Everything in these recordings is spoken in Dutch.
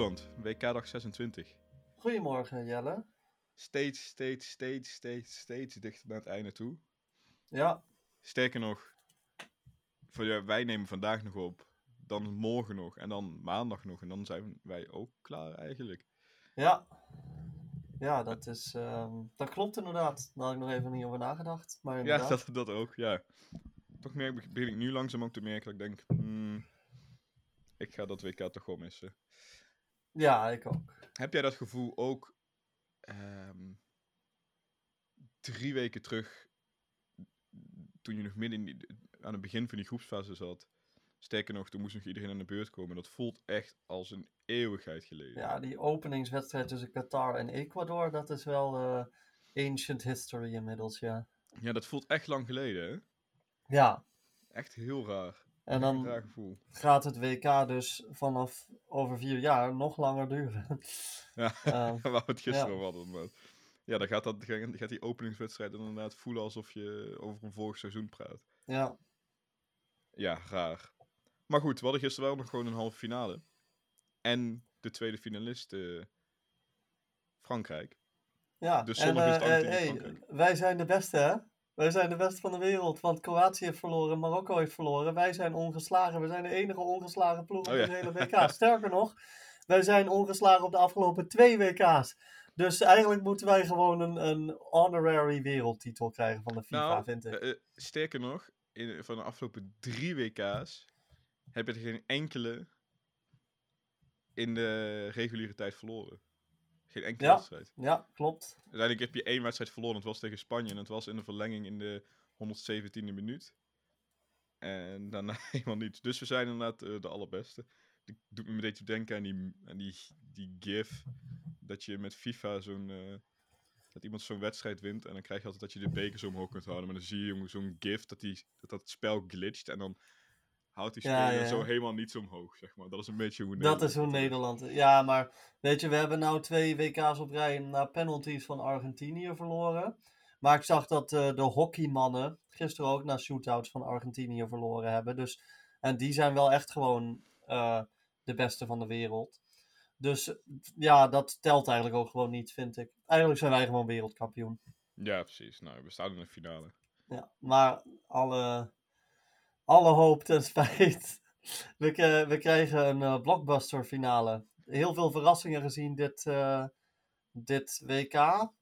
WK-dag 26. Goedemorgen Jelle. Steeds, steeds, steeds, steeds, steeds dichter naar het einde toe. Ja, Sterker nog, voor, ja, wij nemen vandaag nog op, dan morgen nog en dan maandag nog. En dan zijn wij ook klaar eigenlijk. ja. Ja, dat is, ehm, dat klopt inderdaad. Daar had ik nog even niet over nagedacht. Maar Ja, dat, dat ook, ja. Toch merk, begin ik nu langzaam ook te merken dat ik denk, hmm, ik ga dat WK toch wel missen. Ja, ik ook. Heb jij dat gevoel ook ehm, drie weken terug, toen je nog midden in die, aan het begin van die groepsfase zat? Sterker nog, toen moest nog iedereen aan de beurt komen. Dat voelt echt als een eeuwigheid geleden. Ja, die openingswedstrijd tussen Qatar en Ecuador, dat is wel eh, ancient history inmiddels, ja. Ja, dat voelt echt lang geleden, hè? Ja, Echt heel raar. en dan raar gevoel. gaat het WK dus vanaf over vier jaar nog langer duren. Ja, Ehm, waar we het gisteren ja. over hadden. Ja, dan gaat, dat, gaat die openingswedstrijd inderdaad voelen alsof je over een vorig seizoen praat. ja, Ja, raar. Maar goed, we hadden gisteren wel nog gewoon een halve finale. En de tweede finalist, eh, Frankrijk. ja. Dus en zondag is het eh, eh, hey, wij zijn de beste, hè? Wij zijn de beste van de wereld, want Kroatië heeft verloren, Marokko heeft verloren. Wij zijn ongeslagen. We zijn de enige ongeslagen ploeg op Oh ja. het hele WK. Sterker nog, wij zijn ongeslagen op de afgelopen twee WK's. Dus eigenlijk moeten wij gewoon een, een honorary wereldtitel krijgen van de FIFA, Nou, vind ik. Eh, eh, sterker nog, in, van de afgelopen drie WK's heb je er geen enkele in de reguliere tijd verloren. Geen enkele Ja. wedstrijd. Ja, klopt. Uiteindelijk heb je één wedstrijd verloren, dat was tegen Spanje. En dat was in de verlenging in de 117e minuut. En daarna helemaal niet. Dus we zijn inderdaad eh, de allerbeste. Dat doet me een beetje denken aan die, aan die, die gif. Dat je met FIFA zo'n... eh, dat iemand zo'n wedstrijd wint en dan krijg je altijd dat je de beker zo omhoog kunt houden. Maar dan zie je jongen, zo'n gif dat, die, dat dat spel glitcht en dan houdt die Ja, speler ja. zo helemaal niet zo omhoog, zeg maar. Dat is een beetje hoe Dat is hoe. Nederland. Ja, maar weet je, we hebben nou twee WK's op rij na penalties van Argentinië verloren. Maar ik zag dat eh, de hockeymannen gisteren ook na shootouts van Argentinië verloren hebben. Dus, en die zijn wel echt gewoon eh, de beste van de wereld. Dus ja, dat telt eigenlijk ook gewoon niet, vind ik. Eigenlijk zijn wij gewoon wereldkampioen. Ja, precies. Nou, we staan in de finale. Ja, maar alle, alle hoop ten spijt. We, krijgen een eh, blockbuster finale. Heel veel verrassingen gezien dit, eh, dit WK.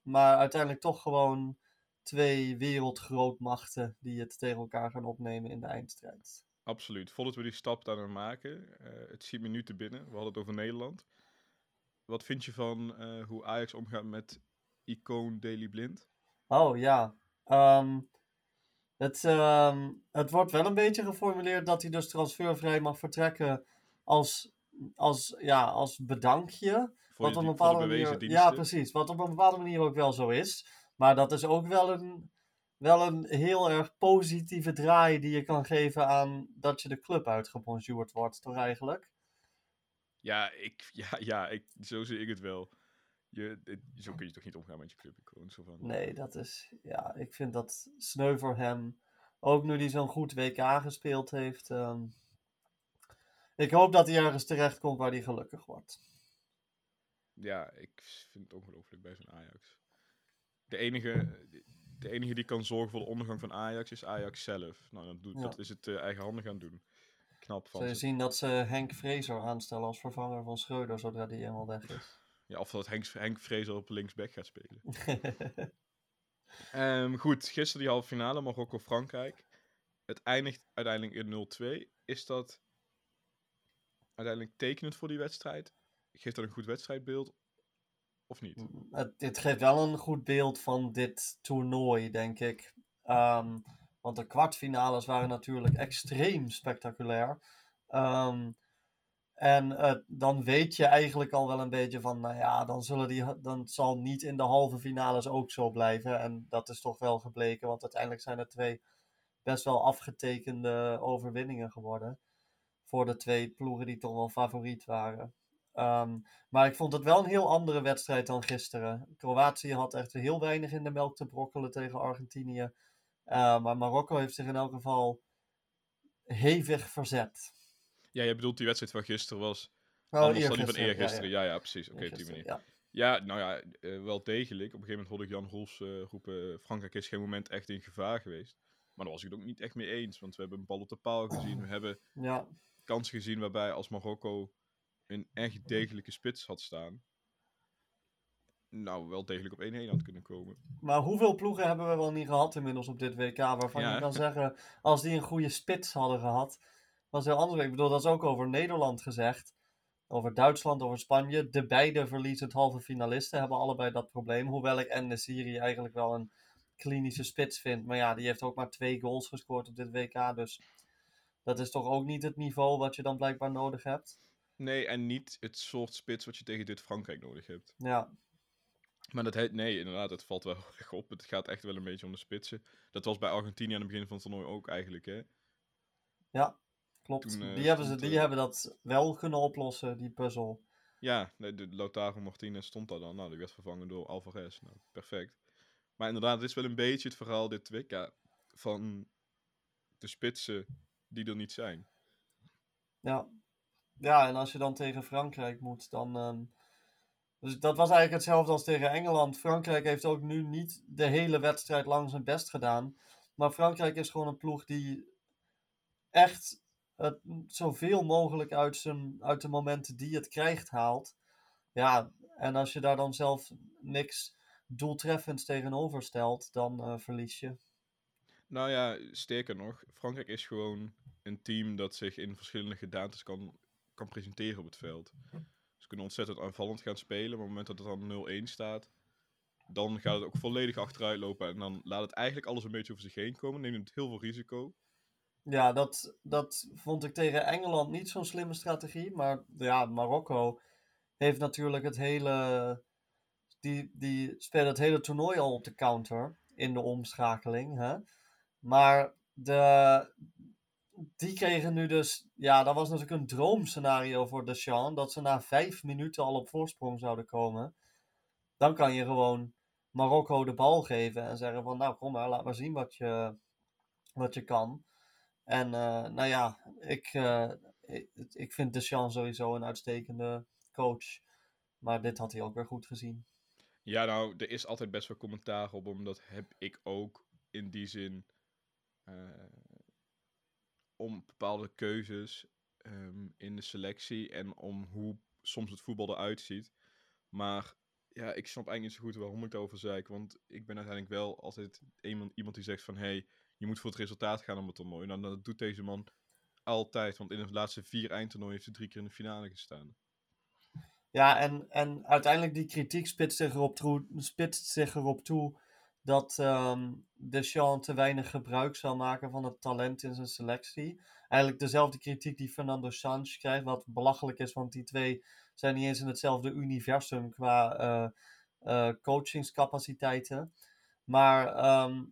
Maar uiteindelijk toch gewoon twee wereldgrootmachten die het tegen elkaar gaan opnemen in de eindstrijd. Absoluut. Voordat we die stap daar naar maken, eh, het schiet me nu te binnen. We hadden het over Nederland. Wat vind je van hoe Ajax omgaat met icoon Daily Blind? Oh ja. Ehm, het, ehm, het wordt wel een beetje geformuleerd dat hij dus transfervrij mag vertrekken als, als, ja, als bedankje. Voor, Wat op een bepaalde manier. Ja, precies. Wat op een bepaalde manier ook wel zo is. Maar dat is ook wel een, wel een heel erg positieve draai die je kan geven aan dat je de club uitgebonjourd wordt, toch eigenlijk? Ja, ik, ja, ja ik, zo zie ik het wel. Je, zo kun je toch niet omgaan met je clubicoon? Zo van, Nee, dat is. Ja, ik vind dat sneu voor hem. Ook nu hij zo'n goed WK gespeeld heeft. ehm, ik hoop dat hij ergens terecht komt waar hij gelukkig wordt. Ja, ik vind het ongelooflijk bij zo'n Ajax. De enige, de enige die kan zorgen voor de ondergang van Ajax is Ajax zelf. Nou, dat, doet, Ja. dat is het eh, eigenhandig aan doen. Knap van je ze. zien dat ze Henk Vrezer aanstellen als vervanger van Schreuder zodra die eenmaal weg is. Ja, of dat Henk, Henk Vrezer op linksback gaat spelen. Ehm, goed, gisteren die halve finale Marokko-Frankrijk. Het eindigt uiteindelijk in 0-2. Is dat uiteindelijk tekenend voor die wedstrijd? Geeft dat een goed wedstrijdbeeld? Of niet? het, het geeft wel een goed beeld van dit toernooi, denk ik. Ehm, want de kwartfinales waren natuurlijk extreem spectaculair. Ehm, en eh, dan weet je eigenlijk al wel een beetje van, nou ja, dan, zullen die, dan zal niet in de halve finales ook zo blijven. En dat is toch wel gebleken, want uiteindelijk zijn er twee best wel afgetekende overwinningen geworden. Voor de twee ploegen die toch wel favoriet waren. Ehm, maar ik vond het wel een heel andere wedstrijd dan gisteren. Kroatië had echt heel weinig in de melk te brokkelen tegen Argentinië. Uh, maar Marokko heeft zich in elk geval hevig verzet. Ja, je bedoelt die wedstrijd van gisteren was Oh, Anders dan die van eergisteren, ja. Ja, ja, precies. Oké, op die manier. ja. Ja, nou ja, eh, wel degelijk. Op een gegeven moment hoorde ik Jan Roels eh, roepen... Frankrijk is geen moment echt in gevaar geweest. Maar daar was ik het ook niet echt mee eens. Want we hebben een bal op de paal gezien. We hebben Ja, kansen gezien waarbij als Marokko een echt degelijke spits had staan... Nou, wel degelijk op 1-1 had kunnen komen. maar hoeveel ploegen hebben we wel niet gehad inmiddels op dit WK, waarvan je kan zeggen, als die een goede spits hadden gehad, was heel anders. Ik bedoel, dat is ook over Nederland gezegd, over Duitsland, over Spanje. De beide verliezend halve finalisten hebben allebei dat probleem, hoewel ik en de Syrië eigenlijk wel een klinische spits vind. Maar ja, die heeft ook maar twee goals gescoord op dit WK, dus dat is toch ook niet het niveau wat je dan blijkbaar nodig hebt. Nee, en niet het soort spits wat je tegen dit Frankrijk nodig hebt. Ja, Maar dat heet, nee, inderdaad, het valt wel erg op. Het gaat echt wel een beetje om de spitsen. Dat was bij Argentinië aan het begin van het toernooi ook eigenlijk, hè. Klopt. Toen, eh, die hebben, ze, die eh, hebben dat wel kunnen oplossen, die puzzel. Ja, de Lautaro Martinez stond daar dan. Nou, die werd vervangen door Alvarez. Nou, perfect. Maar inderdaad, het is wel een beetje het verhaal dit WK van de spitsen die er niet zijn. Ja. ja, en als je dan tegen Frankrijk moet, dan. ehm, Dus dat was eigenlijk hetzelfde als tegen Engeland. Frankrijk heeft ook nu niet de hele wedstrijd lang zijn best gedaan. Maar Frankrijk is gewoon een ploeg die echt het zoveel mogelijk uit, zijn, uit de momenten die het krijgt haalt. Ja, en als je daar dan zelf niks doeltreffends tegenover stelt, dan eh, verlies je. Nou ja, sterker nog, Frankrijk is gewoon een team dat zich in verschillende gedaantes kan, kan presenteren op het veld. Ze kunnen ontzettend aanvallend gaan spelen, maar op het moment dat het dan 0-1 staat, dan gaat het ook volledig achteruit lopen. En dan laat het eigenlijk alles een beetje over zich heen komen, neemt het heel veel risico. Ja, dat, dat vond ik tegen Engeland niet zo'n slimme strategie. Maar ja, Marokko heeft natuurlijk het hele. Die, die spelen het hele toernooi al op de counter in de omschakeling. Hè? Maar de, die kregen nu dus. Ja, dat was natuurlijk een droomscenario voor Deschamps. Dat ze na vijf minuten al op voorsprong zouden komen. Dan kan je gewoon Marokko de bal geven en zeggen: van nou kom maar, laat maar zien wat je, wat je kan. En eh, nou ja, ik, eh, ik, ik vind Deschamps sowieso een uitstekende coach. Maar dit had hij ook weer goed gezien. Ja, nou, er is altijd best wel commentaar op, omdat heb ik ook in die zin eh, om bepaalde keuzes ehm, in de selectie en om hoe soms het voetbal eruit ziet. Maar ja, ik snap eigenlijk niet zo goed waarom ik daarover zeik, want ik ben uiteindelijk wel altijd iemand, iemand die zegt van, hé, hey, je moet voor het resultaat gaan om het toernooi. Nou, dat doet deze man altijd, want in de laatste vier eindtoernooien heeft hij drie keer in de finale gestaan. Ja, en, en uiteindelijk die kritiek spitst zich erop, toe, spitst zich erop toe dat ehm Deschamps te weinig gebruik zou maken van het talent in zijn selectie. Eigenlijk dezelfde kritiek die Fernando Sanz krijgt, wat belachelijk is, want die twee zijn niet eens in hetzelfde universum qua eh, coachingscapaciteiten. Maar ehm,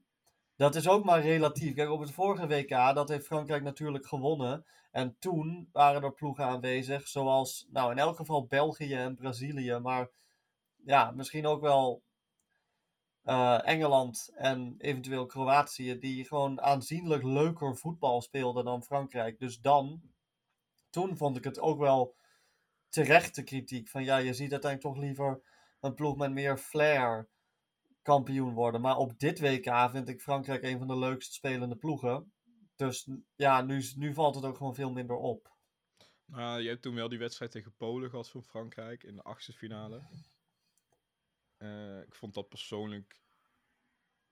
dat is ook maar relatief. Kijk, op het vorige WK, dat heeft Frankrijk natuurlijk gewonnen. En toen waren er ploegen aanwezig, zoals nou in elk geval België en Brazilië, maar ja, misschien ook wel eh, Engeland en eventueel Kroatië, die gewoon aanzienlijk leuker voetbal speelden dan Frankrijk. Dus dan, toen vond ik het ook wel terechte kritiek. Van ja, je ziet uiteindelijk toch liever een ploeg met meer flair kampioen worden. Maar op dit WK vind ik Frankrijk een van de leukst spelende ploegen. Dus ja, nu, nu valt het ook gewoon veel minder op. Nou, je hebt toen wel die wedstrijd tegen Polen gehad van Frankrijk in de achtste finale. Eh, ik vond dat persoonlijk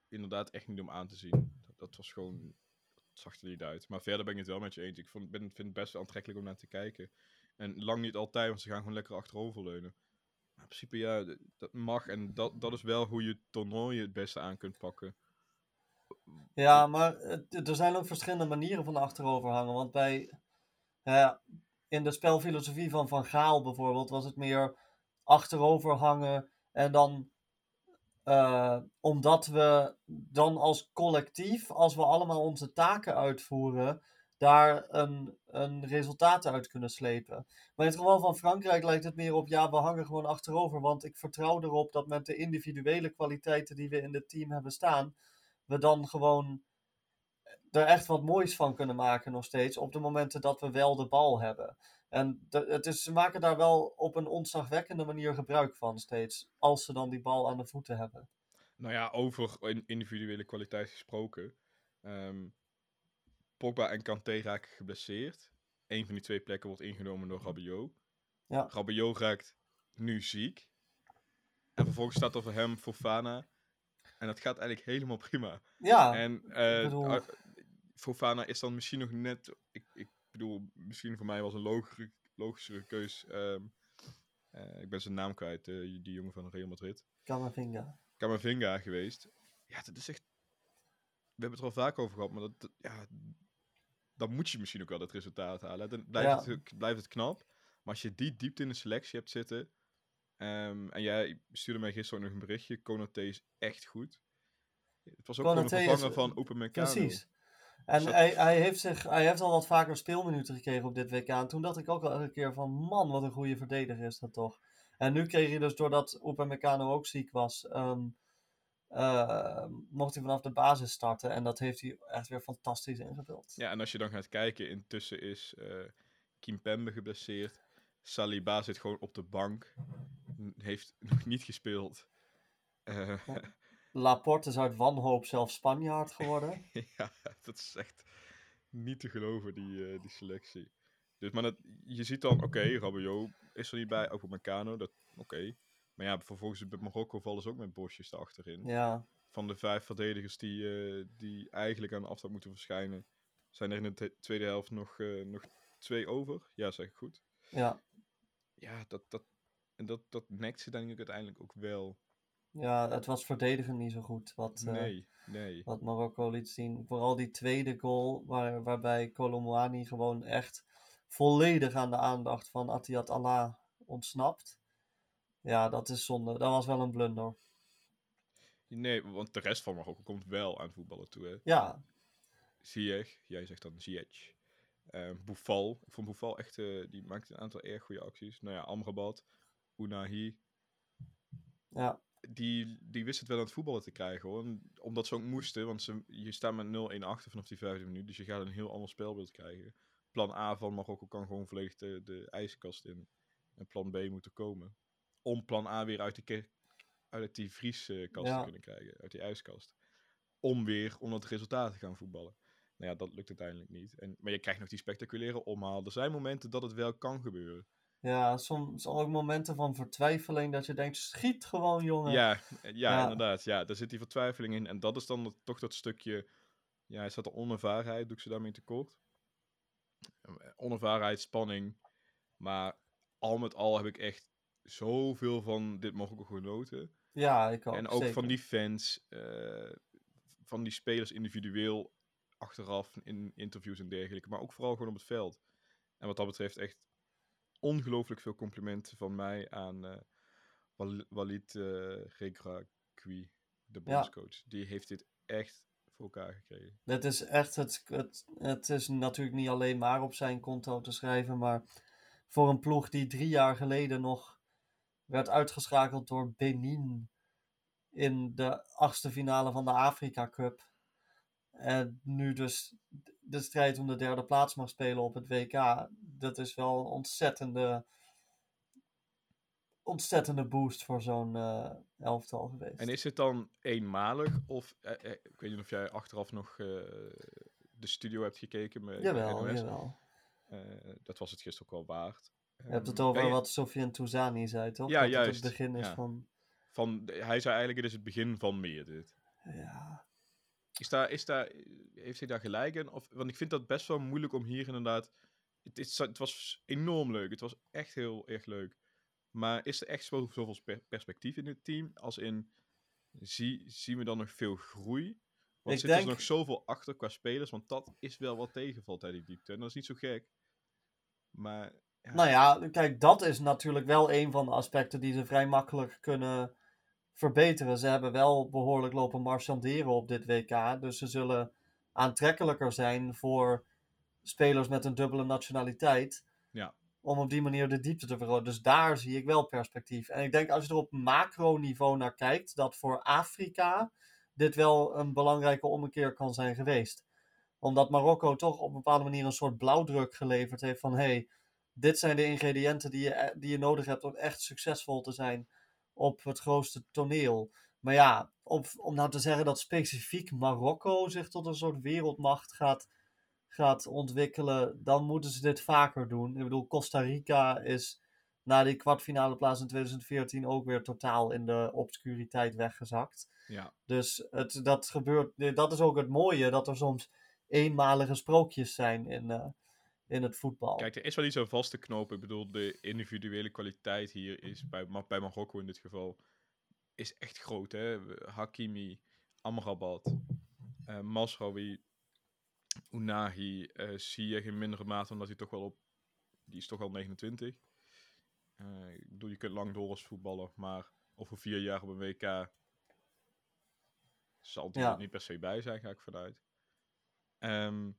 inderdaad echt niet om aan te zien. Dat, dat was gewoon, het zag er niet uit. Maar verder ben ik het wel met je eens. Ik vind het best wel aantrekkelijk om naar te kijken. En lang niet altijd, want ze gaan gewoon lekker achteroverleunen. In principe, ja, dat mag. En dat, dat is wel hoe je toernooien het beste aan kunt pakken. Ja, maar er zijn ook verschillende manieren van achteroverhangen. Want bij, in de spelfilosofie van Van Gaal bijvoorbeeld was het meer achteroverhangen en dan eh, omdat we dan als collectief, als we allemaal onze taken uitvoeren, daar een, een resultaat uit kunnen slepen. Maar in het geval van Frankrijk lijkt het meer op, ja, we hangen gewoon achterover, want ik vertrouw erop dat met de individuele kwaliteiten die we in het team hebben staan, we dan gewoon er echt wat moois van kunnen maken nog steeds op de momenten dat we wel de bal hebben. En het is, ze maken daar wel op een ontzagwekkende manier gebruik van steeds. Als ze dan die bal aan de voeten hebben. Nou ja, over in- individuele kwaliteit gesproken. Ehm, Pogba en Kanté raken geblesseerd. Eén van die twee plekken wordt ingenomen door Rabiot. Ja. Rabiot raakt nu ziek. En vervolgens staat er voor hem Fofana. En dat gaat eigenlijk helemaal prima. Ja, en bedoel- ah, Fofana is dan misschien nog net... Ik, ik bedoel, misschien voor mij was een logischere, logischere keus. ehm, eh, ik ben zijn naam kwijt, eh, die jongen van Real Madrid. Camavinga. Camavinga geweest. Ja, dat is echt... We hebben het er al vaak over gehad, maar dat, dat- ja, dan moet je misschien ook wel dat resultaat halen. Dan blijft, Ja. het, blijft het knap. Maar als je die diepte in de selectie hebt zitten... ehm, en jij stuurde mij gisteren ook nog een berichtje. Konaté is echt goed. Het was ook gewoon een is- vervanger van Open Meccano. Precies. En dat- hij, hij, heeft zich, hij heeft al wat vaker speelminuten gekregen op dit WK. En toen dacht ik ook al elke keer van, man, wat een goede verdediger is dat toch. En nu kreeg hij dus, doordat Upamecano ook ziek was, ehm, eh, mocht hij vanaf de basis starten. En dat heeft hij echt weer fantastisch ingevuld. Ja, en als je dan gaat kijken, intussen is eh Kimpembe geblesseerd. Saliba zit gewoon op de bank. Heeft nog niet gespeeld. Eh, Laporte is uit wanhoop zelf Spanjaard geworden. ja, dat is echt niet te geloven, die, die selectie. Dus, maar dat, je ziet dan, oké, Rabiot is er niet bij, ook op Meccano, dat oké. Maar ja, vervolgens bij Marokko vallen ze ook met bosjes achterin. ja, Van de vijf verdedigers die, eh, die eigenlijk aan de afstand moeten verschijnen, zijn er in de tweede helft nog, eh, nog twee over. Ja, zeg ik goed. ja, Ja, dat, dat, en dat, dat nekt ze dan uiteindelijk ook wel. ja, het was verdedigen niet zo goed. Wat, eh, Nee, nee. wat Marokko liet zien. Vooral die tweede goal, waar, waarbij Colomwani gewoon echt volledig aan de aandacht van Atiat Allah ontsnapt. Ja, dat is zonde. Dat was wel een blunder. Nee, want de rest van Marokko komt wel aan voetballen toe. Hè. Ja, Ziyech, jij zegt dan Ziyech. Eh Boufal, ik vond Boufal echt, eh, die maakte een aantal erg goede acties. Nou ja, Amrabat, Unahi, ja, die, die wist het wel aan het voetballen te krijgen hoor. Omdat ze ook moesten, want ze, je staat met 0-1 achter vanaf die vijfde minuut. Dus je gaat een heel ander spelbeeld krijgen. Plan A van Marokko kan gewoon volledig de, de ijskast in. En plan B moet er komen. Om plan A weer uit, de ke- uit die vrieskast Ja. te kunnen krijgen. Uit die ijskast. Om weer onder het resultaat te gaan voetballen. Nou ja, dat lukt uiteindelijk niet. En, maar je krijgt nog die spectaculaire omhaal. Er zijn momenten dat het wel kan gebeuren. ja, soms ook momenten van vertwijfeling dat je denkt, schiet gewoon jongen. Ja, ja, Ja. inderdaad. Ja, daar zit die vertwijfeling in. En dat is dan dat- toch dat stukje. Ja, is dat de onervarenheid? Doe ik ze daarmee tekort? Onervarenheid, spanning. Maar al met al heb ik echt zoveel van dit Marokko genoten. Ja, ik ook. en ook zeker. van die fans, eh, van die spelers individueel achteraf in interviews en dergelijke. Maar ook vooral gewoon op het veld. En wat dat betreft echt ongelooflijk veel complimenten van mij aan Wal- Walid Regragui, de Ja. bondscoach. Die heeft dit echt voor elkaar gekregen. Dit is echt het, het. Het is natuurlijk niet alleen maar op zijn konto te schrijven, maar voor een ploeg die drie jaar geleden nog werd uitgeschakeld door Benin in de achtste finale van de Afrika Cup. En nu dus de strijd om de derde plaats mag spelen op het WK. Dat is wel een ontzettende, ontzettende boost voor zo'n eh, elftal geweest. En is het dan eenmalig? Of, eh, eh, ik weet niet of jij achteraf nog de studio hebt gekeken met Jawel, NOS. jawel. Eh, dat was het gisteren ook wel waard. Je hebt het over je- wat Sofiane Touzani zei, toch? Ja, dat juist, het het begin is ja. van... Van, hij zei eigenlijk, het is het begin van meer dit. Ja, Is daar, is daar, heeft hij daar gelijk in? Of, want ik vind dat best wel moeilijk om hier inderdaad... Het, is, het was enorm leuk. Het was echt heel erg leuk. Maar is er echt zo, zoveel spe- perspectief in het team? Als in, zie, zien we dan nog veel groei? Want Ik zit er denk- nog zoveel achter qua spelers? Want dat is wel wat tegenvalt uit die diepte. En dat is niet zo gek. Maar Ja. Nou ja, kijk, dat is natuurlijk wel een van de aspecten die ze vrij makkelijk kunnen verbeteren. Ze hebben wel behoorlijk lopen marchanderen op dit WK. Dus ze zullen aantrekkelijker zijn voor spelers met een dubbele nationaliteit. Ja. Om op die manier de diepte te vergroten. Dus daar zie ik wel perspectief. En ik denk als je er op macroniveau naar kijkt, dat voor Afrika dit wel een belangrijke ommekeer kan zijn geweest. Omdat Marokko toch op een bepaalde manier een soort blauwdruk geleverd heeft van hé, hey, dit zijn de ingrediënten die je, e- die je nodig hebt om echt succesvol te zijn op het grootste toneel. Maar ja, op, om nou te zeggen dat specifiek Marokko zich tot een soort wereldmacht gaat, gaat ontwikkelen, dan moeten ze dit vaker doen. Ik bedoel, Costa Rica is na die kwartfinale plaats in 2014 ook weer totaal in de obscuriteit weggezakt. Ja. Dus het, dat gebeurt, dat is ook het mooie, dat er soms eenmalige sprookjes zijn in, uh, in het voetbal. Kijk, er is wel iets aan vast te knopen. Ik bedoel, de individuele kwaliteit hier is bij, bij Marokko in dit geval is echt groot. Hè? Hakimi, Amrabat, uh, Masraoui, Unahi, uh, zie je in mindere mate omdat hij toch wel op... Die is toch al 29. Uh, ik bedoel, je kunt lang door als voetballer, maar over vier jaar op een WK zal die ja. er niet per se bij zijn, ga ik vanuit. Um,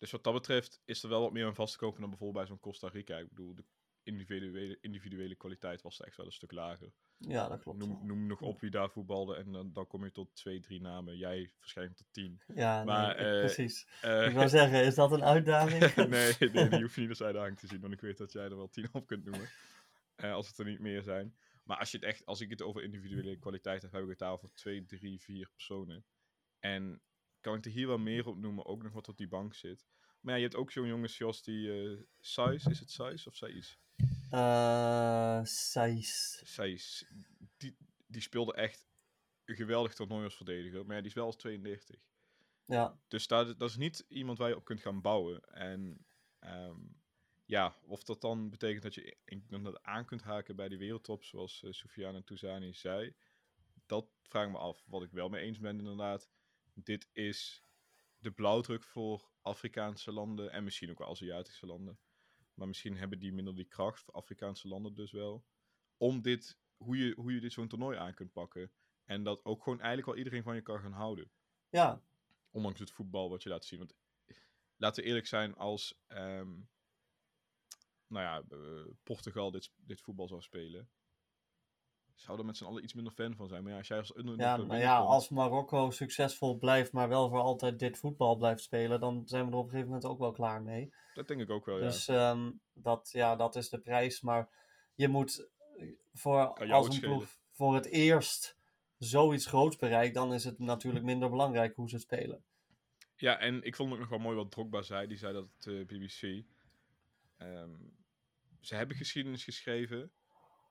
dus wat dat betreft is er wel wat meer aan vast te kopen dan bijvoorbeeld bij zo'n Costa Rica. Ik bedoel, de individuele, individuele kwaliteit was echt wel een stuk lager. Ja, dat klopt. Noem, noem nog op wie daar voetbalde en dan, dan kom je tot twee, drie namen. Jij waarschijnlijk tot tien. Ja, maar, nee, uh, precies. Uh, ik wou zeggen, is dat een uitdaging? nee, nee, die hoef je niet als uitdaging te zien, want ik weet dat jij er wel tien op kunt noemen. Uh, als het er niet meer zijn. Maar als, je het echt, als ik het over individuele kwaliteit heb, heb ik het daar over twee, drie, vier personen. En kan ik er hier wel meer op noemen, ook nog wat op die bank zit. Maar ja, je hebt ook zo'n jongens zoals die uh, Sais, is het Sais of Sais? Uh, Sais. Sais. Die, die speelde echt een geweldig toernooi als verdediger, maar ja, die is wel als 32. Ja. Dus dat, dat is niet iemand waar je op kunt gaan bouwen. En um, ja, of dat dan betekent dat je dat aan kunt haken bij die wereldtop, zoals uh, Soufiane Touzani zei, dat vraag ik me af. Wat ik wel mee eens ben inderdaad, dit is de blauwdruk voor Afrikaanse landen en misschien ook wel Aziatische landen. Maar misschien hebben die minder die kracht, voor Afrikaanse landen dus wel, om dit, hoe je, hoe je dit zo'n toernooi aan kunt pakken. En dat ook gewoon eigenlijk wel iedereen van je kan gaan houden. Ja. Ondanks het voetbal wat je laat zien. Want laten we eerlijk zijn, als um, nou ja, uh, Portugal dit, dit voetbal zou spelen, zou er met z'n allen iets minder fan van zijn. Maar ja, als jij als Ja, maar ja, als Marokko succesvol blijft, maar wel voor altijd dit voetbal blijft spelen, dan zijn we er op een gegeven moment ook wel klaar mee. Dat denk ik ook wel, dus, ja. Dus um, dat, ja, dat is de prijs. Maar je moet voor, als een ploeg voor het eerst zoiets groots bereikt, dan is het natuurlijk minder belangrijk hoe ze spelen. Ja, en ik vond het nog wel mooi wat Drogba zei. Die zei dat het uh, BBC... Um, ze hebben geschiedenis geschreven,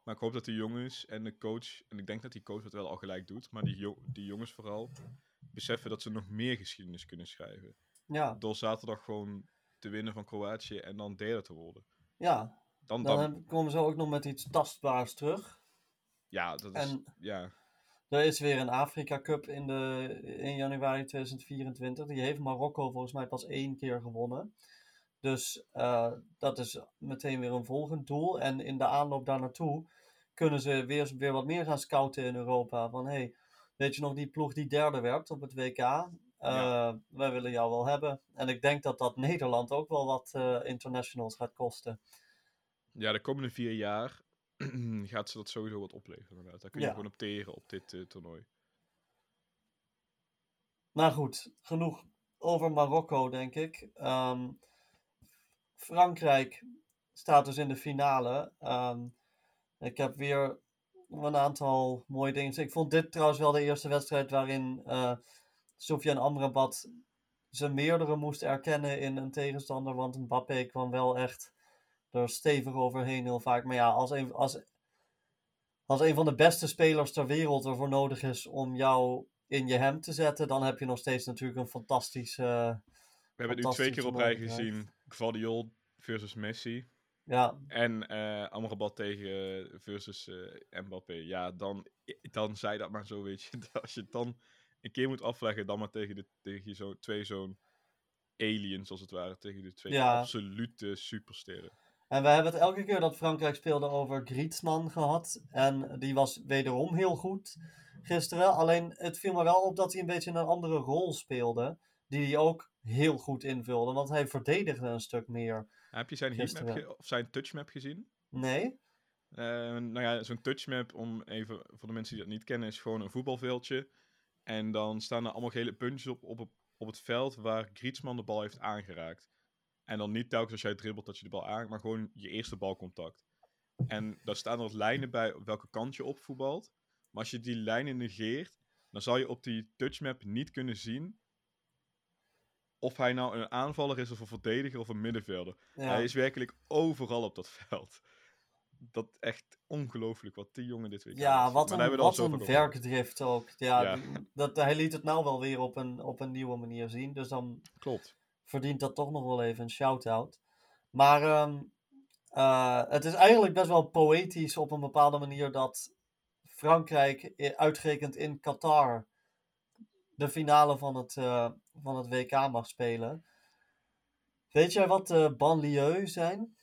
maar ik hoop dat de jongens en de coach, en ik denk dat die coach het wel al gelijk doet, maar die, jo die jongens vooral, beseffen dat ze nog meer geschiedenis kunnen schrijven. Ja. Door zaterdag gewoon te winnen van Kroatië en dan derde te worden. Ja. Dan, dan, dan komen ze ook nog met iets tastbaars terug. Ja, dat is... En ja. Er is weer een Afrika Cup in, de, in januari 2024. Die heeft Marokko volgens mij pas één keer gewonnen. Dus uh, dat is meteen weer een volgend doel. En in de aanloop daar naartoe kunnen ze weer, weer wat meer gaan scouten in Europa. Van hey, weet je nog die ploeg die derde werd op het WK? Uh, ja. Wij willen jou wel hebben. En ik denk dat dat Nederland ook wel wat uh, internationals gaat kosten. Ja, de komende vier jaar gaat ze dat sowieso wat opleveren. Inderdaad. Daar kun je Ja. gewoon op teren op dit eh, toernooi. Maar goed, genoeg over Marokko, denk ik. Ehm, Frankrijk staat dus in de finale. Ehm, ik heb weer een aantal mooie dingen. Ik vond dit trouwens wel de eerste wedstrijd waarin eh Sofiane Amrabat zijn meerdere moest erkennen in een tegenstander. Want Mbappé kwam wel echt er stevig overheen heel vaak. Maar ja, als een, als, als een van de beste spelers ter wereld ervoor nodig is om jou in je hem te zetten, dan heb je nog steeds natuurlijk een fantastische. We hebben het nu twee keer op rij gezien. Guardiol versus Messi. Ja, En eh Amrabat tegen versus eh, Mbappé. Ja, dan, dan zei dat maar zo, weet je. Als je het dan een keer moet afleggen, dan maar tegen, de, tegen zo, twee zo'n aliens, als het ware. Tegen de twee Ja. absolute supersterren. en we hebben het elke keer dat Frankrijk speelde over Griezmann gehad. En die was wederom heel goed gisteren. Alleen het viel me wel op dat hij een beetje een andere rol speelde. Die hij ook heel goed invulde. Want hij verdedigde een stuk meer. Heb je zijn heatmap of zijn touchmap gezien? Nee? Eh, nou ja, zo'n touchmap, om even voor de mensen die dat niet kennen, is gewoon een voetbalveldje. En dan staan er allemaal gele puntjes op, op, het- op het veld waar Griezmann de bal heeft aangeraakt. En dan niet telkens als jij dribbelt dat je de bal aanraakt, maar gewoon je eerste balcontact. En daar staan er lijnen bij op welke kant je opvoetbalt. Maar als je die lijnen negeert, dan zal je op die touchmap niet kunnen zien of hij nou een aanvaller is of een verdediger of een middenvelder. Ja. Hij is werkelijk overal op dat veld. Dat echt ongelooflijk wat die jongen dit weekend Ja, wat een, wat een werkdrift ook. Ja, Dat, hij liet het nou wel weer op een, op een nieuwe manier zien. Dus dan. Klopt. verdient dat toch nog wel even een shout-out. Maar ehm, eh, het is eigenlijk best wel poëtisch op een bepaalde manier dat Frankrijk i- uitgerekend in Qatar de finale van het, eh, van het WK mag spelen. Weet jij wat de banlieues zijn?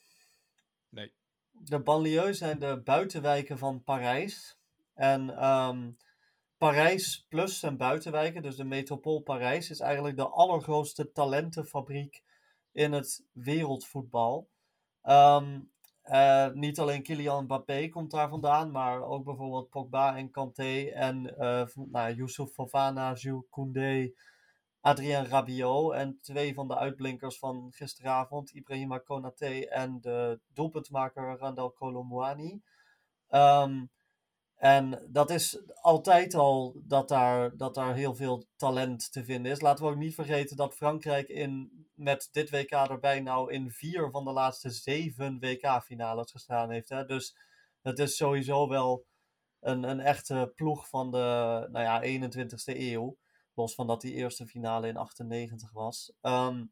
Nee. De banlieues zijn de buitenwijken van Parijs. En ehm, Parijs plus zijn buitenwijken, dus de metropool Parijs, is eigenlijk de allergrootste talentenfabriek in het wereldvoetbal. Ehm, eh, niet alleen Kylian Mbappé komt daar vandaan, maar ook bijvoorbeeld Pogba en Kanté en v- nou, Youssouf Fofana, Jules Koundé, Adrien Rabiot en twee van de uitblinkers van gisteravond, Ibrahima Konaté en de doelpuntmaker Randal Colomwani. Ehm, en dat is altijd al dat daar, dat daar heel veel talent te vinden is. Laten we ook niet vergeten dat Frankrijk in, met dit WK erbij nou in vier van de laatste zeven WK-finales gestaan heeft. Hè? Dus het is sowieso wel een, een echte ploeg van de nou ja, 21ste eeuw. Los van dat die eerste finale in 98 was. Ehm,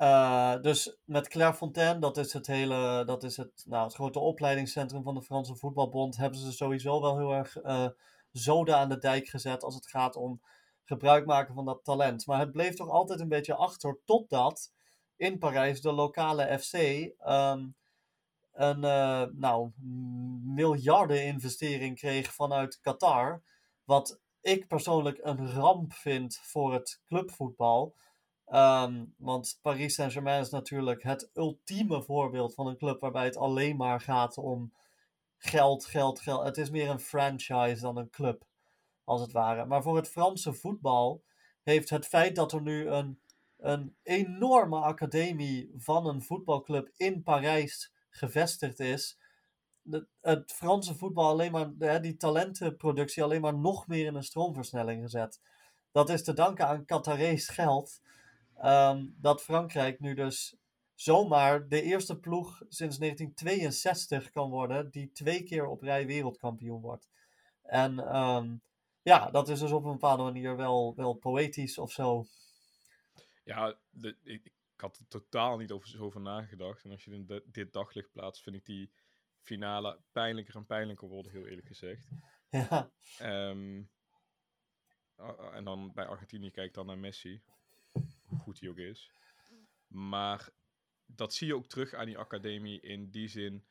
eh, dus met Clairefontaine, dat is het hele, dat is het, nou, het grote opleidingscentrum van de Franse Voetbalbond, hebben ze sowieso wel heel erg eh zoden aan de dijk gezet als het gaat om gebruik maken van dat talent. Maar het bleef toch altijd een beetje achter, totdat in Parijs de lokale FC ehm, een eh, nou, miljarden investering kreeg vanuit Qatar. Wat ik persoonlijk een ramp vind voor het clubvoetbal. Ehm, want Paris Saint-Germain is natuurlijk het ultieme voorbeeld van een club waarbij het alleen maar gaat om geld, geld, geld. Het is meer een franchise dan een club, als het ware. Maar voor het Franse voetbal heeft het feit dat er nu een, een enorme academie van een voetbalclub in Parijs gevestigd is, het Franse voetbal alleen maar, die talentenproductie alleen maar nog meer in een stroomversnelling gezet. Dat is te danken aan Qatarees geld. Ehm, dat Frankrijk nu dus zomaar de eerste ploeg sinds 1962 kan worden die twee keer op rij wereldkampioen wordt. En ehm, ja, dat is dus op een bepaalde manier wel, wel poëtisch of zo. Ja, de, ik, ik had er totaal niet over, zo over nagedacht. En als je in de- dit daglicht plaatst, vind ik die finale pijnlijker en pijnlijker worden, heel eerlijk gezegd. Ja, Ehm, en dan bij Argentinië kijk ik dan naar Messi. Goed hij ook is. Maar dat zie je ook terug aan die academie in die zin.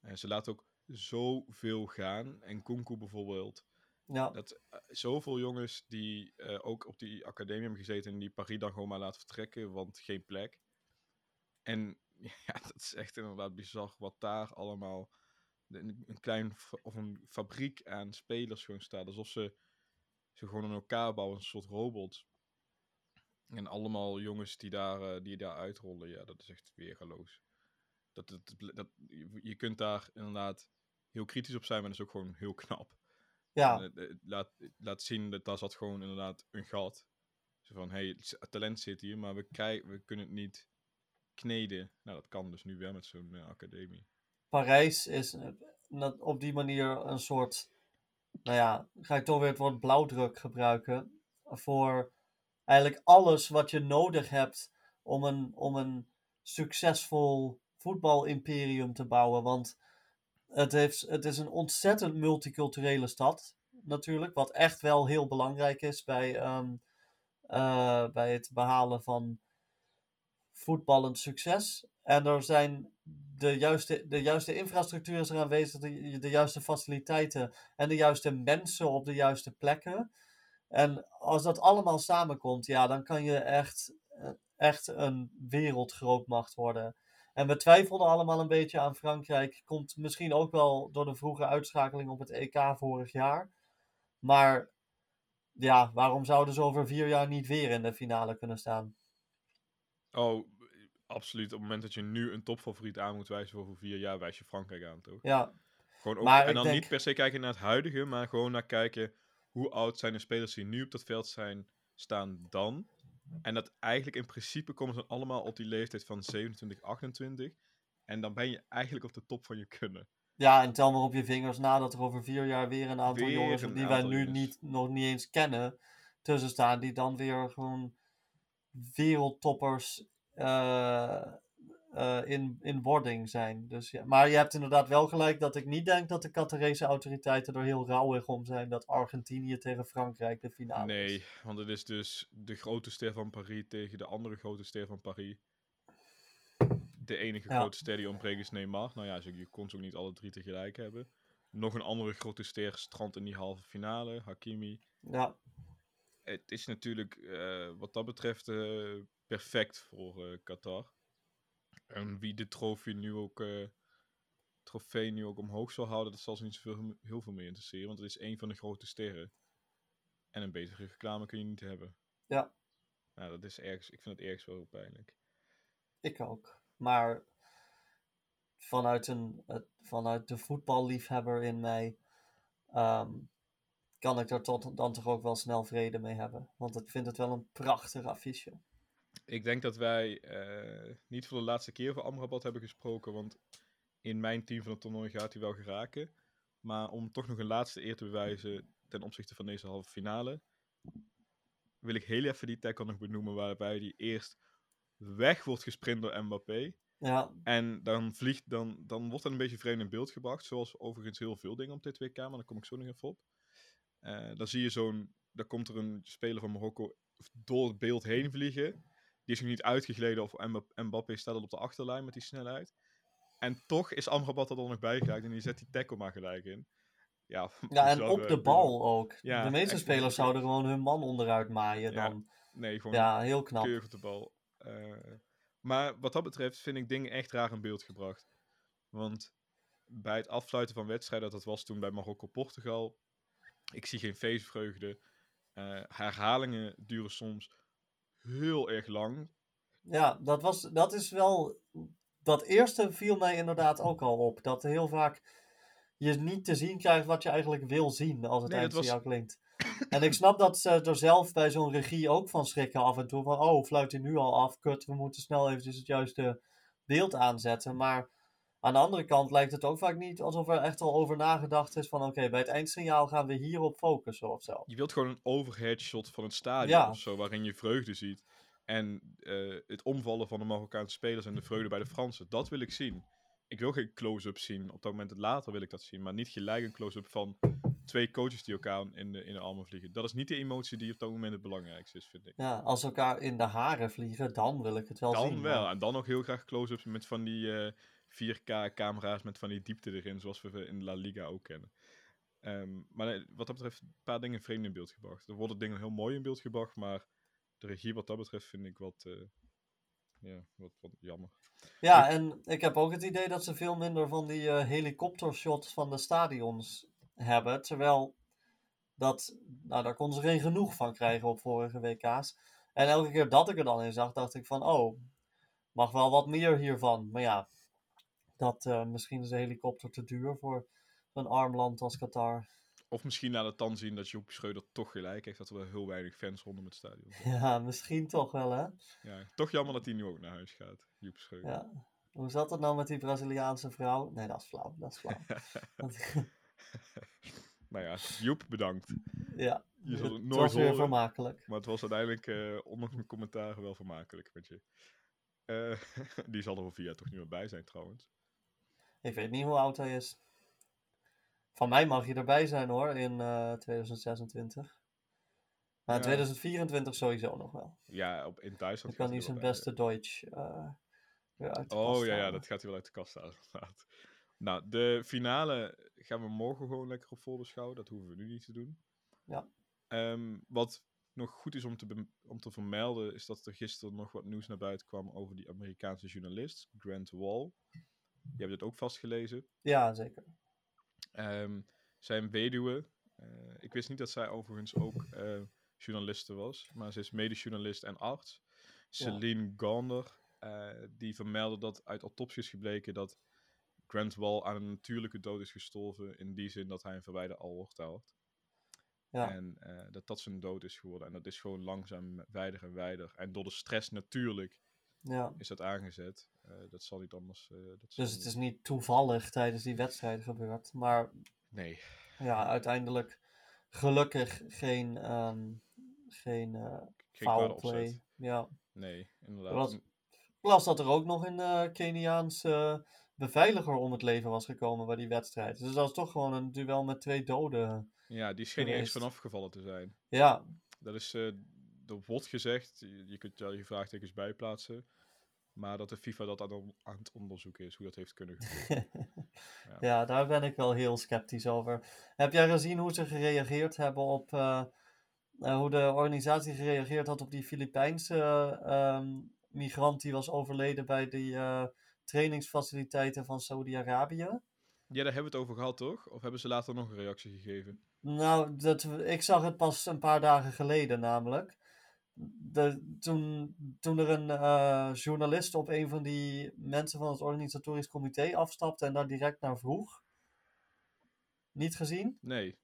eh, ze laten ook zoveel gaan. En Kunku bijvoorbeeld. ja, Dat eh, zoveel jongens die eh, ook op die academie hebben gezeten en die Paris dan gewoon maar laten vertrekken, want geen plek. En ja, dat is echt inderdaad bizar wat daar allemaal een, een klein of een fabriek aan spelers gewoon staat. Alsof ze, ze gewoon in elkaar bouwen, een soort robots. En allemaal jongens die daar, eh, die daar uitrollen, ja, dat is echt weergaloos. Dat, dat, dat, je- je kunt daar inderdaad heel kritisch op zijn, maar dat is ook gewoon heel knap. ja. En, eh, eh, laat, laat zien dat daar zat gewoon inderdaad een gat. Zo van, hey, s- het talent zit hier, maar we, krijgen, we kunnen het niet kneden. Nou, dat kan dus nu wel met zo'n academie. Parijs is op die manier een soort, nou ja, ga ik toch weer het woord blauwdruk gebruiken, voor eigenlijk alles wat je nodig hebt om een, om een succesvol voetbalimperium te bouwen. Want het, heeft, het is een ontzettend multiculturele stad, natuurlijk, wat echt wel heel belangrijk is bij, ehm, eh, bij het behalen van voetballend succes. En er zijn de juiste, de juiste infrastructuur is er aanwezig, de, de juiste faciliteiten en de juiste mensen op de juiste plekken. En als dat allemaal samenkomt, ja, dan kan je echt, eh, echt een wereldgrootmacht worden. En we twijfelden allemaal een beetje aan Frankrijk. Komt misschien ook wel door de vroege uitschakeling op het EK vorig jaar. Maar ja, waarom zouden ze over vier jaar niet weer in de finale kunnen staan? Oh, absoluut. Op het moment dat je nu een topfavoriet aan moet wijzen voor over vier jaar, wijs je Frankrijk aan, toch? Ja, Gewoon ook, Maar en dan denk- niet per se kijken naar het huidige, maar gewoon naar kijken hoe oud zijn de spelers die nu op dat veld zijn, staan dan. En dat eigenlijk in principe komen ze allemaal op die leeftijd van 27, 28. En dan ben je eigenlijk op de top van je kunnen. Ja, en tel maar op je vingers na dat er over vier jaar weer een aantal Weer jongens een die wij nu jongens. niet, nog niet eens kennen tussen staan, die dan weer gewoon wereldtoppers eh, eh, in, in wording zijn. Dus, ja. Maar je hebt inderdaad wel gelijk dat ik niet denk dat de Qatarese autoriteiten er heel rauwig om zijn dat Argentinië tegen Frankrijk de finale nee, is. want het is dus de grote ster van Paris tegen de andere grote ster van Paris. De enige Ja. grote ster die ontbreekt is Neymar. Nou ja, je kon ze ook niet alle drie tegelijk hebben. Nog een andere grote ster strandt in die halve finale, Hakimi. Ja, het is natuurlijk eh, wat dat betreft eh, perfect voor Qatar. En wie de trofee nu ook, eh, trofee nu ook omhoog zal houden, dat zal ze niet zoveel, heel veel meer interesseren. Want het is een van de grote sterren. En een betere reclame kun je niet hebben. Ja. Nou, dat is ergens, ik vind het ergens wel heel pijnlijk. ik ook. Maar vanuit, een, vanuit de voetballiefhebber in mij ehm, kan ik er tot, dan toch ook wel snel vrede mee hebben. Want ik vind het wel een prachtig affiche. Ik denk dat wij eh, niet voor de laatste keer voor Amrabat hebben gesproken, want in mijn team van het toernooi gaat hij wel geraken. Maar om toch nog een laatste eer te bewijzen ten opzichte van deze halve finale, wil ik heel even die tackle nog benoemen waarbij die eerst weg wordt gesprint door Mbappé. Ja, En dan, vliegt, dan, dan wordt dat een beetje vreemd in beeld gebracht, zoals overigens heel veel dingen op dit WK, maar daar kom ik zo nog even op. Eh, dan zie je zo'n, dan komt er een speler van Marokko door het beeld heen vliegen. Die is nog niet uitgegleden of Mba- Mbappé staat al op de achterlijn met die snelheid. En toch is Amrabat er dan nog bij geraakt en die zet die tackle maar gelijk in. Ja, ja en op de bal ook. Ja, de meeste spelers zouden gewoon hun man onderuit maaien Ja, dan. Nee, gewoon Ja, heel knap. op de bal. Eh, maar wat dat betreft vind ik dingen echt raar in beeld gebracht. Want bij het afsluiten van wedstrijden, dat was toen bij Marokko-Portugal, ik zie geen feestvreugde. Eh, herhalingen duren soms heel erg lang. Ja, dat, was, dat is wel. Dat eerste viel mij inderdaad ook al op. Dat heel vaak je niet te zien krijgt wat je eigenlijk wil zien als het Nee, eindsignaal was- klinkt. En ik snap dat ze er zelf bij zo'n regie ook van schrikken af en toe. Van, oh, fluit hij nu al af? Kut, we moeten snel eventjes het juiste beeld aanzetten. Maar aan de andere kant lijkt het ook vaak niet alsof er echt al over nagedacht is van... Oké, bij het eindsignaal gaan we hierop focussen of zo. Je wilt gewoon een overhead shot van het stadion Ja. of zo, waarin je vreugde ziet. En eh, het omvallen van de Marokkaanse spelers en de vreugde bij de Fransen. Dat wil ik zien. Ik wil geen close-up zien. Op dat moment later wil ik dat zien. Maar niet gelijk een close-up van twee coaches die elkaar in de, in de armen vliegen. Dat is niet de emotie die op dat moment het belangrijkste is, vind ik. Ja, als elkaar in de haren vliegen, dan wil ik het wel zien. Dan wel. maar- En dan nog heel graag close-ups met van die eh 4K-camera's met van die diepte erin, zoals we in La Liga ook kennen. Ehm, maar nee, wat dat betreft, een paar dingen vreemd in beeld gebracht. Er worden dingen heel mooi in beeld gebracht, maar de regie wat dat betreft vind ik wat, eh, ja, wat, wat jammer. Ja, en ik heb ook het idee dat ze veel minder van die eh, helikoptershots van de stadions hebben. Terwijl dat, nou, daar konden ze geen genoeg van krijgen op vorige WK's. En elke keer dat ik er dan in zag, dacht ik van, oh, mag wel wat meer hiervan. Maar ja, dat, eh, misschien is de helikopter te duur voor zo'n arm land als Qatar. Of misschien na de tand zien dat Joep Schreuder toch gelijk heeft, dat er wel heel weinig fans rondom het stadion zijn. Ja, misschien toch wel, hè? Ja, toch jammer dat hij nu ook naar huis gaat, Joep Schreuder. Ja. Hoe zat het nou met die Braziliaanse vrouw? Nee, dat is flauw, dat is flauw. Nou ja, Joep, bedankt. ja, Je het het nooit was weer vermakelijk. Maar het was uiteindelijk, eh ondanks mijn commentaar, wel vermakelijk met je. Eh, die zal er over vier jaar toch niet meer bij zijn, trouwens. Ik weet niet hoe oud hij is. Van mij mag je erbij zijn hoor, in eh 2026. Maar in Ja. 2024 sowieso nog wel. Ja, op, in Duitsland Dan kan hij zijn beste Deutsch eh, weer uit de Oh kast ja, ja, dat gaat hij wel uit de kast halen. Nou, de finale gaan we morgen gewoon lekker op voorbeschouwen. Dat hoeven we nu niet te doen. Ja. Ehm, wat nog goed is om te, om te vermelden, is dat er gisteren nog wat nieuws naar buiten kwam over die Amerikaanse journalist, Grant Wall. Je hebt het ook vastgelezen. Ja, zeker. Ehm, zijn weduwe. eh, ik wist niet dat zij overigens ook eh, journaliste was, maar ze is medejournalist en arts. Celine Gander. eh, die vermelden dat uit autopsie is gebleken dat Grant Wall aan een natuurlijke dood is gestorven. In die zin dat hij een verwijder aorta had. Ja. En dat dat zijn dood is geworden. En dat is gewoon langzaam wijder en wijder. En door de stress natuurlijk ja. is dat aangezet. Eh, dat zal niet anders. eh, dat Dus zal het is niet toevallig tijdens die wedstrijd gebeurd. Maar Nee. ja, uiteindelijk gelukkig geen, ehm geen Geen foul play. Ja. Nee, inderdaad. Plus dat er ook nog een Keniaanse beveiliger om het leven was gekomen bij die wedstrijd. Dus dat is toch gewoon een duel met twee doden. Ja, die scheen er eens vanaf gevallen te zijn. Ja, Dat is, er wordt gezegd, je, je kunt daar je vraagtekens bij plaatsen. Maar dat de FIFA dat aan, aan het onderzoeken is, hoe dat heeft kunnen gebeuren. ja, daar ben ik wel heel sceptisch over. Heb jij gezien hoe ze gereageerd hebben op. eh, eh, hoe de organisatie gereageerd had op die Filipijnse eh, ehm, migrant die was overleden bij eh, trainingsfaciliteiten van Saudi-Arabië? Ja, daar hebben we het over gehad, toch? Of hebben ze later nog een reactie gegeven? Nou, dat, ik zag het pas een paar dagen geleden namelijk. De, toen, toen er een eh, journalist op een van die mensen van het organisatorisch comité afstapte en daar direct naar vroeg. Niet gezien? Nee.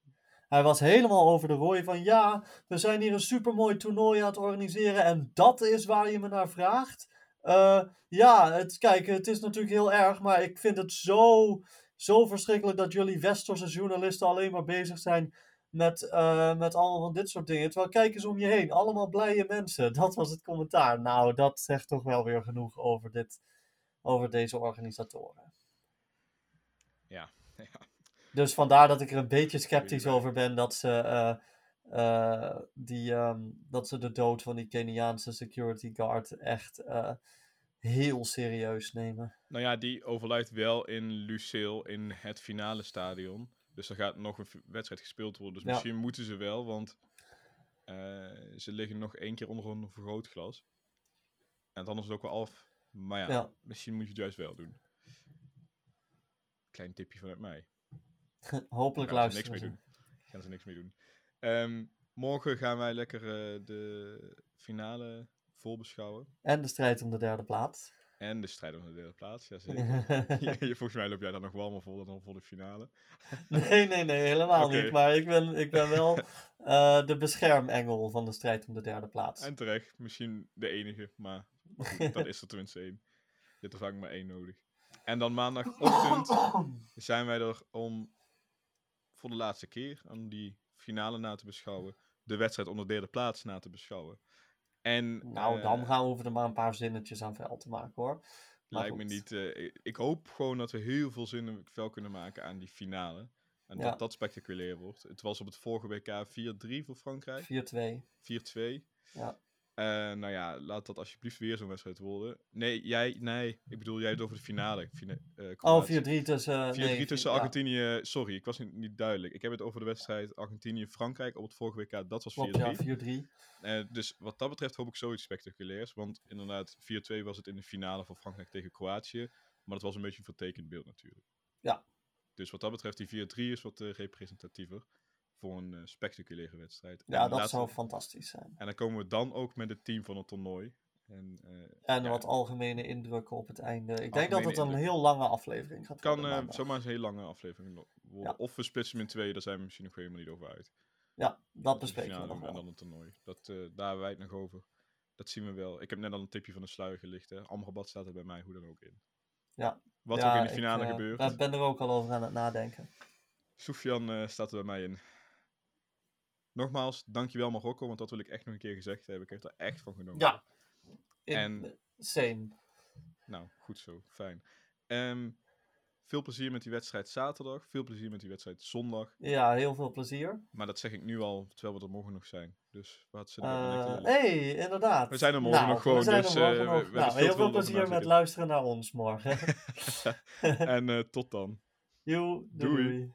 Hij was helemaal over de rooi van ja, we zijn hier een supermooi toernooi aan het organiseren en dat is waar je me naar vraagt. Eh, ja, het, kijk, het is natuurlijk heel erg, maar ik vind het zo, zo verschrikkelijk dat jullie westerse journalisten alleen maar bezig zijn met, eh, met allemaal van dit soort dingen. Terwijl kijk eens om je heen, allemaal blije mensen. Dat was het commentaar. Nou, dat zegt toch wel weer genoeg over, dit, over deze organisatoren. Ja. ja. Dus vandaar dat ik er een beetje sceptisch over ben dat ze, eh, eh, die, ehm, dat ze de dood van die Keniaanse security guard echt heel serieus nemen. Nou ja, die overlijdt wel in Lucille in het finale stadion. Dus er gaat nog een wedstrijd gespeeld worden. Dus Ja. misschien moeten ze wel, want eh, ze liggen nog één keer onder een vergrootglas. En dan is het ook wel af. Maar ja, Ja. misschien moet je het juist wel doen. Klein tipje vanuit mij. Hopelijk gaan ze niks luisteren mee ze. doen. Gaan ze niks mee doen. Ehm, morgen gaan wij lekker eh, de finale voorbeschouwen. En de strijd om de derde plaats. En de strijd om de derde plaats, ja, je- volgens mij loop jij daar nog warmer voor dan voor de finale. nee, nee, nee, helemaal niet. Maar ik ben, ik ben wel eh, de beschermengel van de strijd om de derde plaats. En terecht, misschien de enige, maar dan is er tenminste één. Je hebt er vaak maar één nodig. En dan maandagochtend zijn wij er om voor de laatste keer om die finale na te beschouwen. De wedstrijd om de derde plaats na te beschouwen. En nou, eh, dan gaan we er maar een paar zinnetjes aan vuil te maken hoor. Maar lijkt me niet. eh, ik, hoop gewoon dat we heel veel zin wel kunnen maken aan die finale. En Ja. dat dat spectaculair wordt. Het was op het vorige WK 4-3 voor Frankrijk. 4-2. 4-2. Ja. Eh, nou ja, laat dat alsjeblieft weer zo'n wedstrijd worden. Nee, jij, nee, ik bedoel jij het over de finale. Fina eh, Oh, 4-3 Kroatië. tussen... 4-3 nee, tussen ja, Argentinië. Sorry, ik was niet, niet duidelijk. Ik heb het over de wedstrijd Argentinië-Frankrijk op het vorige WK. Dat was 4-3. Klopt, ja, 4-3. Eh, dus wat dat betreft hoop ik zoiets spectaculairs. Want inderdaad, 4-2 was het in de finale voor Frankrijk tegen Kroatië. Maar dat was een beetje een vertekend beeld natuurlijk. Ja. Dus wat dat betreft, die 4-3 is wat eh, representatiever voor een eh, spectaculaire wedstrijd. Ja, dat zou fantastisch zijn. En dan komen we dan ook met het team van het toernooi. En, eh, En ja, wat algemene indrukken op het einde. Ik denk dat het een heel lange aflevering gaat kan worden. eh, maandag. zomaar een hele lange aflevering worden. Ja. Of we splitsen hem in twee, daar zijn we misschien nog helemaal niet over uit. Ja, dat bespreken we nog En dan het toernooi. Dat, eh, daar hebben wij het nog over. Dat zien we wel. Ik heb net al een tipje van de sluier gelicht. Hè. Amrabat staat er bij mij hoe dan ook in. Ja. Wat Ja, ook in de ik, finale eh, gebeurt. Ik ben er ook al over aan het nadenken. Sofian staat er bij mij in. Nogmaals, dankjewel Marokko, want dat wil ik echt nog een keer gezegd hebben. Ik heb er echt van genomen. Ja. In- En- Same. Nou, goed zo. Fijn. Ehm, veel plezier met die wedstrijd zaterdag. Veel plezier met die wedstrijd zondag. Ja, heel veel plezier. Maar dat zeg ik nu al, terwijl we er morgen nog zijn. Dus wat zitten we Eh uh, hey, inderdaad. We zijn er morgen Nou, nog gewoon, We zijn dus, er morgen eh, we- nog. we hebben nou, veel heel veel plezier met luisteren naar ons morgen. En eh, tot dan. Doei. Doei. doei.